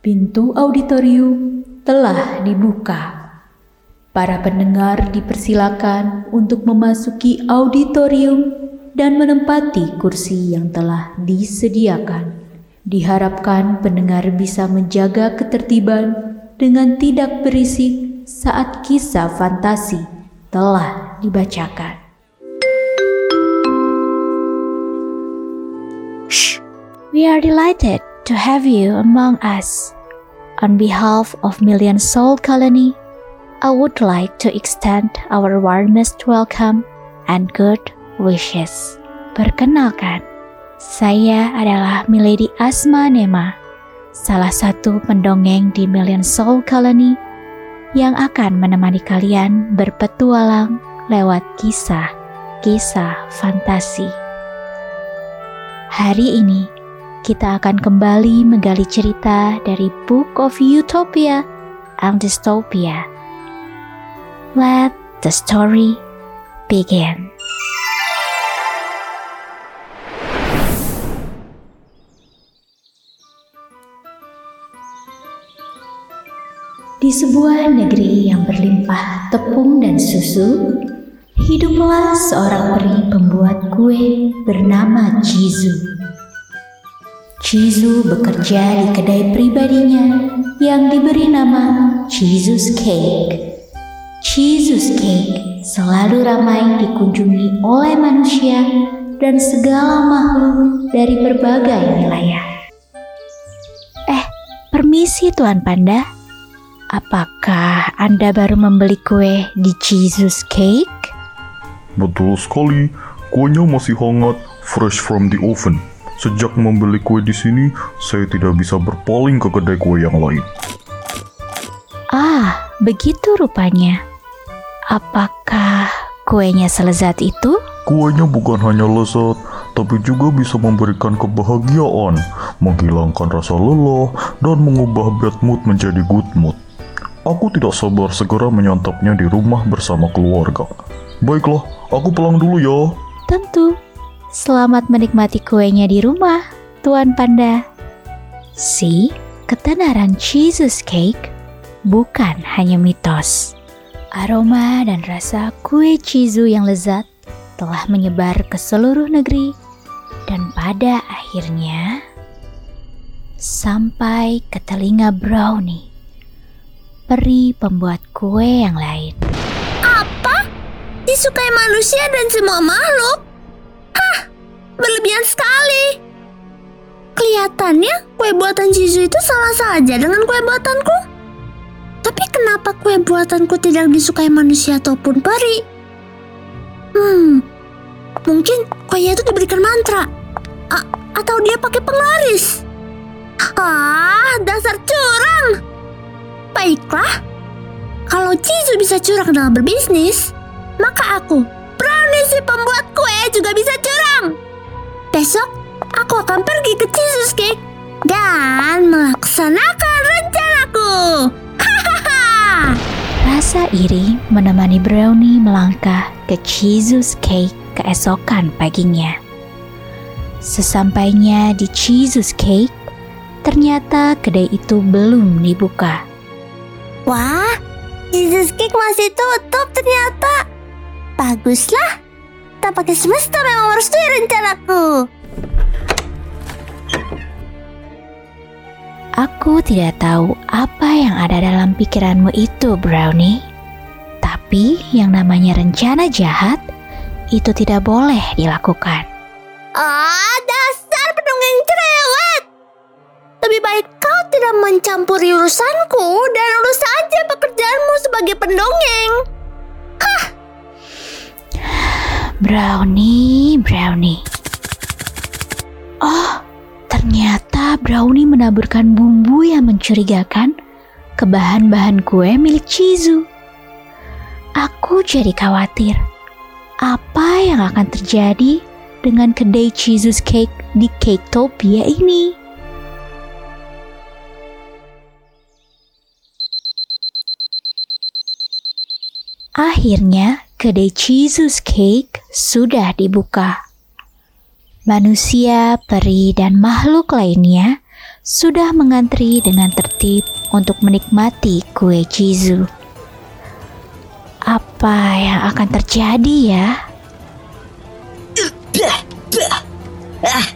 Pintu auditorium telah dibuka. Para pendengar dipersilakan untuk memasuki auditorium dan menempati kursi yang telah disediakan. Diharapkan pendengar bisa menjaga ketertiban dengan tidak berisik saat kisah fantasi telah dibacakan. We are delighted to have you among us. On behalf of Million Soul Colony, I would like to extend our warmest welcome and good wishes. Perkenalkan, saya adalah Milady Asma Nema, salah satu pendongeng di Million Soul Colony yang akan menemani kalian berpetualang lewat kisah-kisah fantasi. Hari ini, kita akan kembali menggali cerita dari Book of Utopia and Dystopia. Let the story begin. Di sebuah negeri yang berlimpah tepung dan susu, hiduplah seorang peri pembuat kue bernama Chizu. Chizu bekerja di kedai pribadinya yang diberi nama Chizu's Cake. Chizu's Cake selalu ramai dikunjungi oleh manusia dan segala makhluk dari berbagai wilayah. Eh, permisi Tuan Panda. Apakah Anda baru membeli kue di Chizu's Cake? Betul sekali, kuenya masih hangat, fresh from the oven. Sejak membeli kue di sini, saya tidak bisa berpaling ke kedai kue yang lain. Ah, begitu rupanya. Apakah kuenya selezat itu? Kuenya bukan hanya lezat, tapi juga bisa memberikan kebahagiaan, menghilangkan rasa lelah, dan mengubah bad mood menjadi good mood. Aku tidak sabar segera menyantapnya di rumah bersama keluarga. Baiklah, aku pulang dulu ya. Tentu. Selamat menikmati kuenya di rumah, Tuan Panda. Si, ketenaran Jesus Cake bukan hanya mitos. Aroma dan rasa kue chizu yang lezat telah menyebar ke seluruh negeri dan pada akhirnya sampai ke telinga Brownie, peri pembuat kue yang lain. Apa? Disukai manusia dan semua makhluk? Berlebihan sekali. Kelihatannya kue buatan Jizu itu salah saja dengan kue buatanku. Tapi kenapa kue buatanku tidak disukai manusia ataupun peri? Hmm, mungkin kuenya itu diberikan mantra. A atau dia pakai penglaris. Ah, dasar curang. Baiklah, kalau Jizu bisa curang dalam berbisnis, maka aku, Brownie si pembuat kue juga bisa curang. Besok aku akan pergi ke Jesus Cake dan melaksanakan rencanaku. Hahaha. Rasa iri menemani Brownie melangkah ke Jesus Cake keesokan paginya. Sesampainya di Jesus Cake, ternyata kedai itu belum dibuka. Wah, Jesus Cake masih tutup ternyata. Baguslah, tampaknya semesta memang merestui rencanaku. Aku tidak tahu apa yang ada dalam pikiranmu itu, Brownie. Tapi yang namanya rencana jahat itu tidak boleh dilakukan. Ah, dasar pendongeng cerewet! Lebih baik kau tidak mencampuri urusanku dan urus saja pekerjaanmu sebagai pendongeng. Brownie, Brownie. Oh, ternyata Brownie menaburkan bumbu yang mencurigakan ke bahan-bahan kue milik Chizu. Aku jadi khawatir. Apa yang akan terjadi dengan kedai Chizu's Cake di Caketopia ini? Akhirnya, kedai Chizu's Cake sudah dibuka. Manusia, peri, dan makhluk lainnya sudah mengantri dengan tertib untuk menikmati kue Chizu. Apa yang akan terjadi ya? Ah,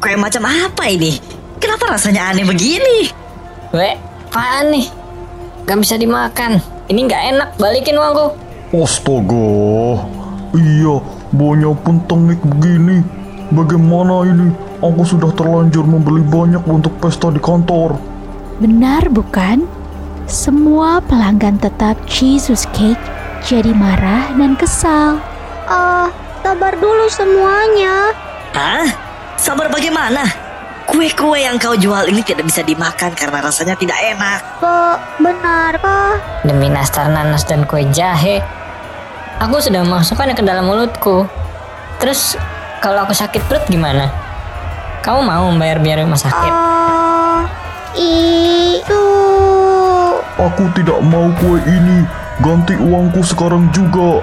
kue macam apa ini? Kenapa rasanya aneh begini? Weh, apaan nih? Gak bisa dimakan. Ini gak enak, balikin uangku. Astaga, iya, baunya pun tengik begini. Bagaimana ini? Aku sudah terlanjur membeli banyak untuk pesta di kantor. Benar bukan? Semua pelanggan tetap Jesus Cake jadi marah dan kesal. Ah, sabar dulu semuanya. Hah? Sabar bagaimana? Kue-kue yang kau jual ini tidak bisa dimakan karena rasanya tidak enak. Be benarkah? Demi nastar nanas dan kue jahe, aku sudah memasukkannya ke dalam mulutku. Terus, kalau aku sakit perut gimana? Kamu mau membayar biaya rumah sakit? Ah, itu. Aku tidak mau kue ini. Ganti uangku sekarang juga.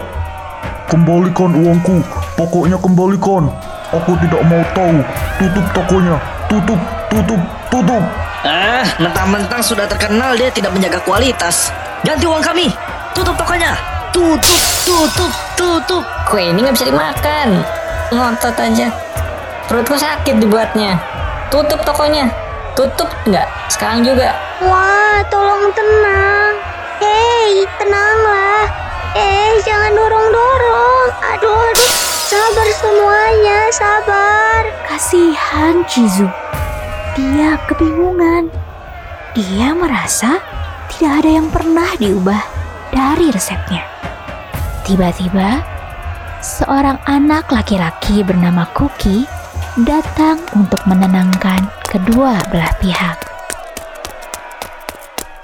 Kembalikan uangku. Pokoknya kembalikan. Aku tidak mau tahu. Tutup tokonya. Tutup, tutup, tutup. Ah, mentang-mentang sudah terkenal dia tidak menjaga kualitas. Ganti uang kami. Tutup tokonya. Tutup, tutup, tutup. Kue ini nggak bisa dimakan. Ngotot aja. Perutku sakit dibuatnya. Tutup tokonya. Tutup nggak? Sekarang juga. Wah, tolong tenang. Hei, tenanglah. Eh, jangan dorong-dorong. Aduh, aduh. Sabar semuanya, sabar. Kasihan Chizu. Dia kebingungan. Dia merasa tidak ada yang pernah diubah dari resepnya. Tiba-tiba, seorang anak laki-laki bernama Cookie datang untuk menenangkan kedua belah pihak.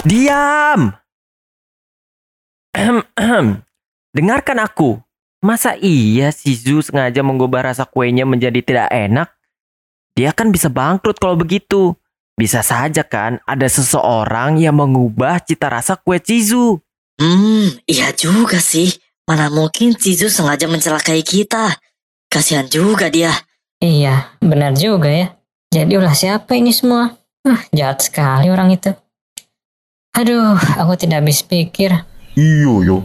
Diam! Dengarkan aku. Masa iya si Zu sengaja mengubah rasa kuenya menjadi tidak enak? Dia kan bisa bangkrut kalau begitu. Bisa saja kan ada seseorang yang mengubah cita rasa kue Cizu. Hmm, iya juga sih. Mana mungkin Cizu sengaja mencelakai kita. Kasihan juga dia. Iya, benar juga ya. Jadi ulah siapa ini semua? Ah, jahat sekali orang itu. Aduh, aku tidak habis pikir. Iya ya,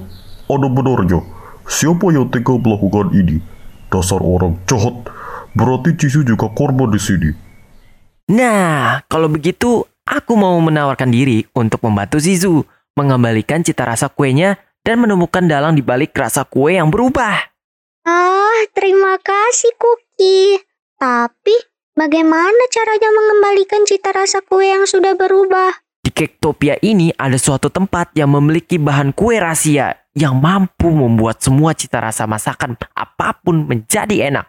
ada benarnya. Siapa yang tega melakukan ini? Dasar orang jahat. Berarti Cisu juga korban di sini. Nah, kalau begitu aku mau menawarkan diri untuk membantu Zizu mengembalikan cita rasa kuenya dan menemukan dalang di balik rasa kue yang berubah. Ah, terima kasih Cookie. Tapi, bagaimana caranya mengembalikan cita rasa kue yang sudah berubah? Di Kektopia ini ada suatu tempat yang memiliki bahan kue rahasia yang mampu membuat semua cita rasa masakan apa pun menjadi enak.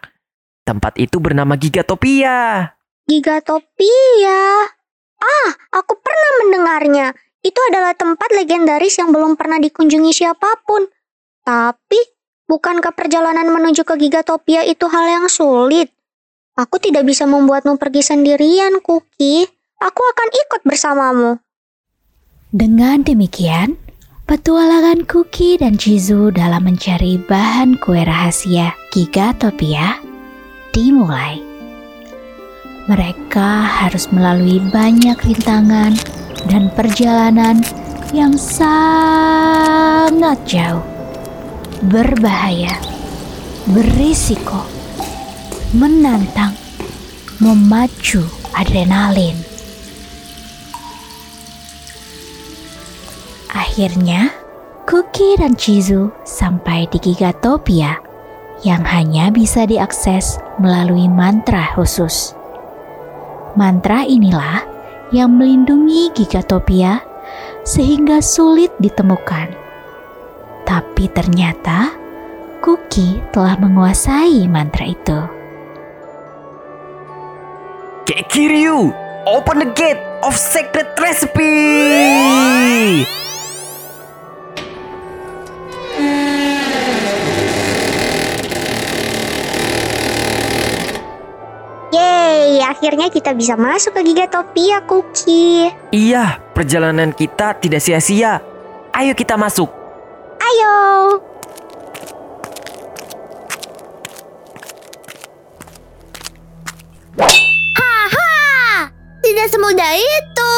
Tempat itu bernama Gigatopia. Gigatopia. Ah, aku pernah mendengarnya. Itu adalah tempat legendaris yang belum pernah dikunjungi siapa pun. Tapi, bukankah perjalanan menuju ke Gigatopia itu hal yang sulit? Aku tidak bisa membuatmu pergi sendirian, Cookie. Aku akan ikut bersamamu. Dengan demikian, petualangan Cookie dan Chizu dalam mencari bahan kue rahasia Gigatopia dimulai. Mereka harus melalui banyak rintangan dan perjalanan yang sangat jauh, berbahaya, berisiko, menantang, memacu adrenalin. Akhirnya, Cookie dan Chizu sampai di Gigatopia yang hanya bisa diakses melalui mantra khusus. Mantra inilah yang melindungi Gigatopia sehingga sulit ditemukan. Tapi ternyata Cookie telah menguasai mantra itu. Kekiryu, open the gate of secret recipe. Yeay, akhirnya kita bisa masuk ke Gigatopia, Cookie. Iya, perjalanan kita tidak sia-sia. Ayo kita masuk. Ayo. Haha, tidak tidak semudah itu.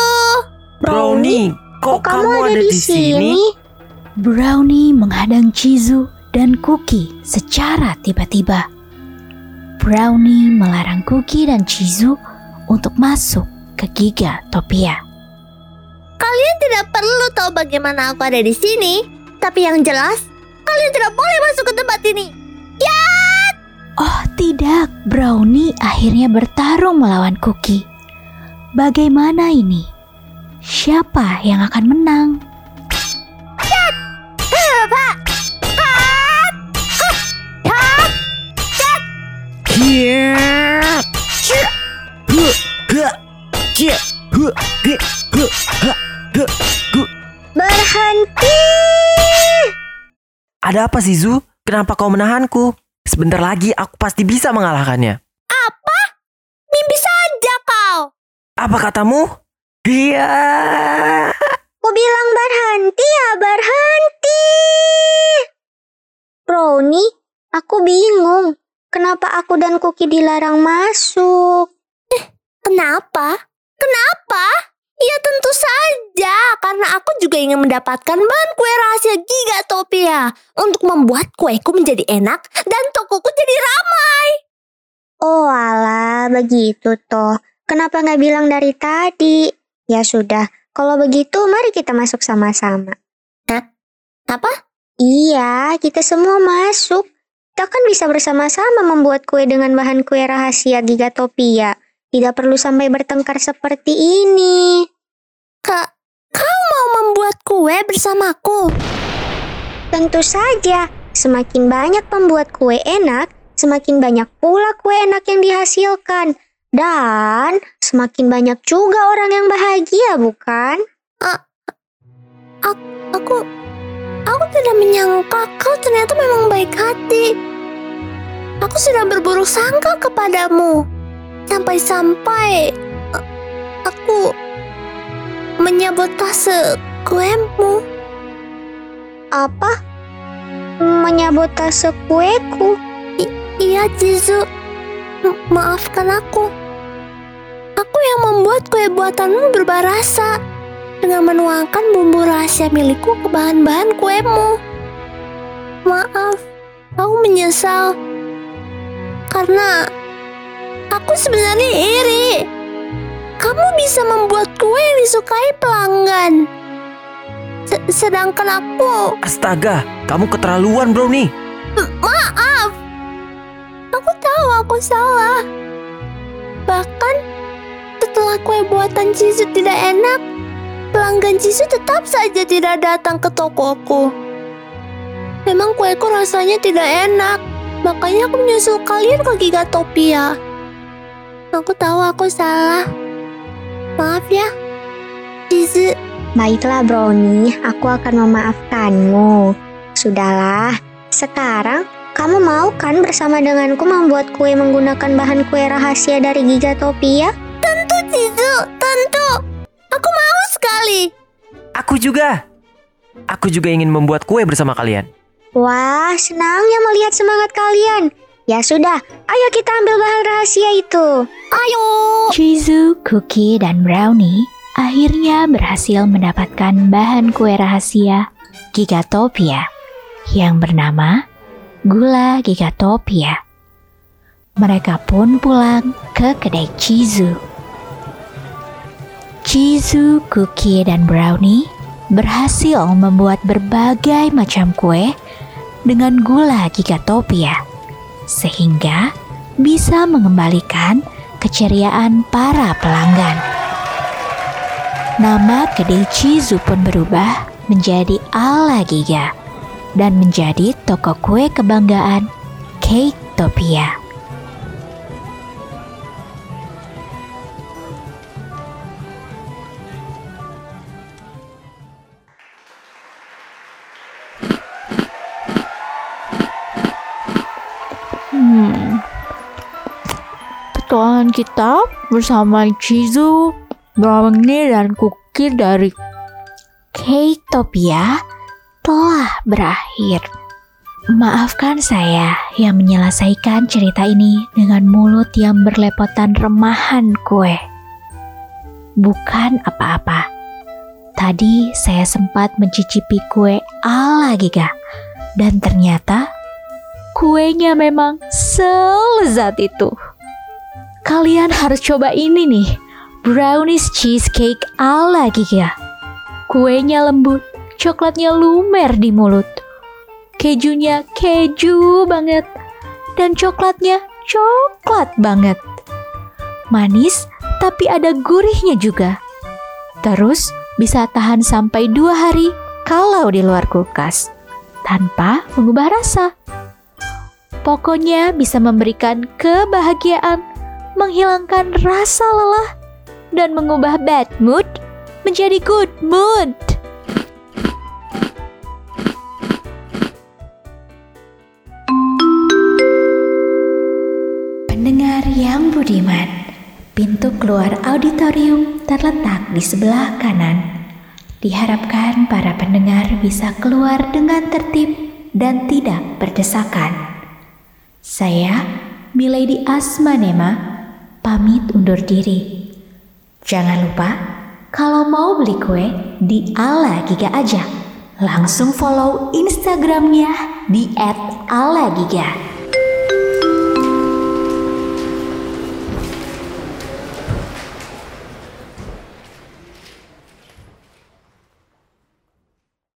Brownie, kok kamu, ada, di sini? Brownie menghadang Chizu dan Cookie secara tiba-tiba. Brownie melarang Cookie dan Chizu untuk masuk ke Giga Topia. Kalian tidak perlu tahu bagaimana aku ada di sini, tapi yang jelas kalian tidak boleh masuk ke tempat ini. Oh tidak, Brownie akhirnya bertarung melawan Cookie. Bagaimana ini? Siapa yang akan menang? Berhenti! Ada apa sih Zu? Kenapa kau menahanku? Sebentar lagi aku pasti bisa mengalahkannya. Mimpi saja kau. Apa katamu? Iya. Aku bilang berhenti ya berhenti. Brownie, aku bingung. Kenapa aku dan Cookie dilarang masuk? Kenapa? Kenapa? Ya tentu saja, karena aku juga ingin mendapatkan bahan kue rahasia Gigatopia untuk membuat kueku menjadi enak dan tokoku jadi ramai. Oh alah, begitu toh. Kenapa nggak bilang dari tadi? Ya sudah, kalau begitu mari kita masuk sama-sama. Apa? Iya, kita semua masuk. Kita kan bisa bersama-sama membuat kue dengan bahan kue rahasia Gigatopia. Tidak perlu sampai bertengkar seperti ini. Kak, kau mau membuat kue bersamaku? Tentu saja, semakin banyak pembuat kue enak, semakin banyak pula kue enak yang dihasilkan. Dan semakin banyak juga orang yang bahagia, bukan? Aku, aku tidak menyangka kau ternyata memang baik hati. Aku sudah berburuk sangka kepadamu. Sampai-sampai eh, aku menyabotase kuemu. Apa? Menyabotase kueku? Iya, Jizu. M- maafkan aku. Aku yang membuat kue buatanmu berubah rasa dengan menuangkan bumbu rahasia milikku ke bahan-bahan kuemu. Maaf, aku menyesal. Karena aku sebenarnya iri. Kamu bisa membuat kue yang disukai pelanggan. Se- sedangkan aku Astaga, kamu keterlaluan Brownie. Maaf. Aku tahu aku salah. Bahkan setelah kue buatan Jisu tidak enak, pelanggan Jisu tetap saja tidak datang ke tokoku. Memang kueku rasanya tidak enak, makanya aku menyusul kalian ke Gigatopia. Aku tahu aku salah. Maaf ya, Jisu. Baiklah Brownie, aku akan memaafkanmu. Sudahlah, sekarang kamu mau kan bersama denganku membuat kue menggunakan bahan kue rahasia dari Gigatopia? Tentu Jisu, tentu. Aku mau sekali. Aku juga. Aku juga ingin membuat kue bersama kalian. Wah, senangnya melihat semangat kalian. Ya sudah, ayo kita ambil bahan rahasia itu. Ayo. Chizu, Cookie, dan Brownie akhirnya berhasil mendapatkan bahan kue rahasia Gigatopia yang bernama Gula Gigatopia. Mereka pun pulang ke kedai Chizu. Chizu, Cookie, dan Brownie berhasil membuat berbagai macam kue dengan gula Gigatopia sehingga bisa mengembalikan keceriaan para pelanggan. Nama kedai Chizu pun berubah menjadi Ala Giga dan menjadi toko kue kebanggaan Cake Topia. Petualangan kita bersama Chizu, Brownie, dan Cookie dari Caketopia telah berakhir. Maafkan saya yang menyelesaikan cerita ini dengan mulut yang berlepotan remahan kue. bukan apa-apa. Tadi saya sempat mencicipi kue ala Giga dan ternyata kuenya memang selezat itu. Kalian harus coba ini nih, brownies cheesecake ala Giga. Kuenya lembut, coklatnya lumer di mulut. Kejunya keju banget dan coklatnya coklat banget. Manis tapi ada gurihnya juga. Terus bisa tahan sampai dua hari kalau di luar kulkas tanpa mengubah rasa. Pokoknya bisa memberikan kebahagiaan, menghilangkan rasa lelah, dan mengubah bad mood menjadi good mood. Pendengar yang budiman, pintu keluar auditorium terletak di sebelah kanan. Diharapkan para pendengar bisa keluar dengan tertib dan tidak berdesakan. Saya, Milady Asmanema, pamit undur diri. Jangan lupa, kalau mau beli kue di Ala Giga aja. Langsung follow Instagramnya di @alagiga.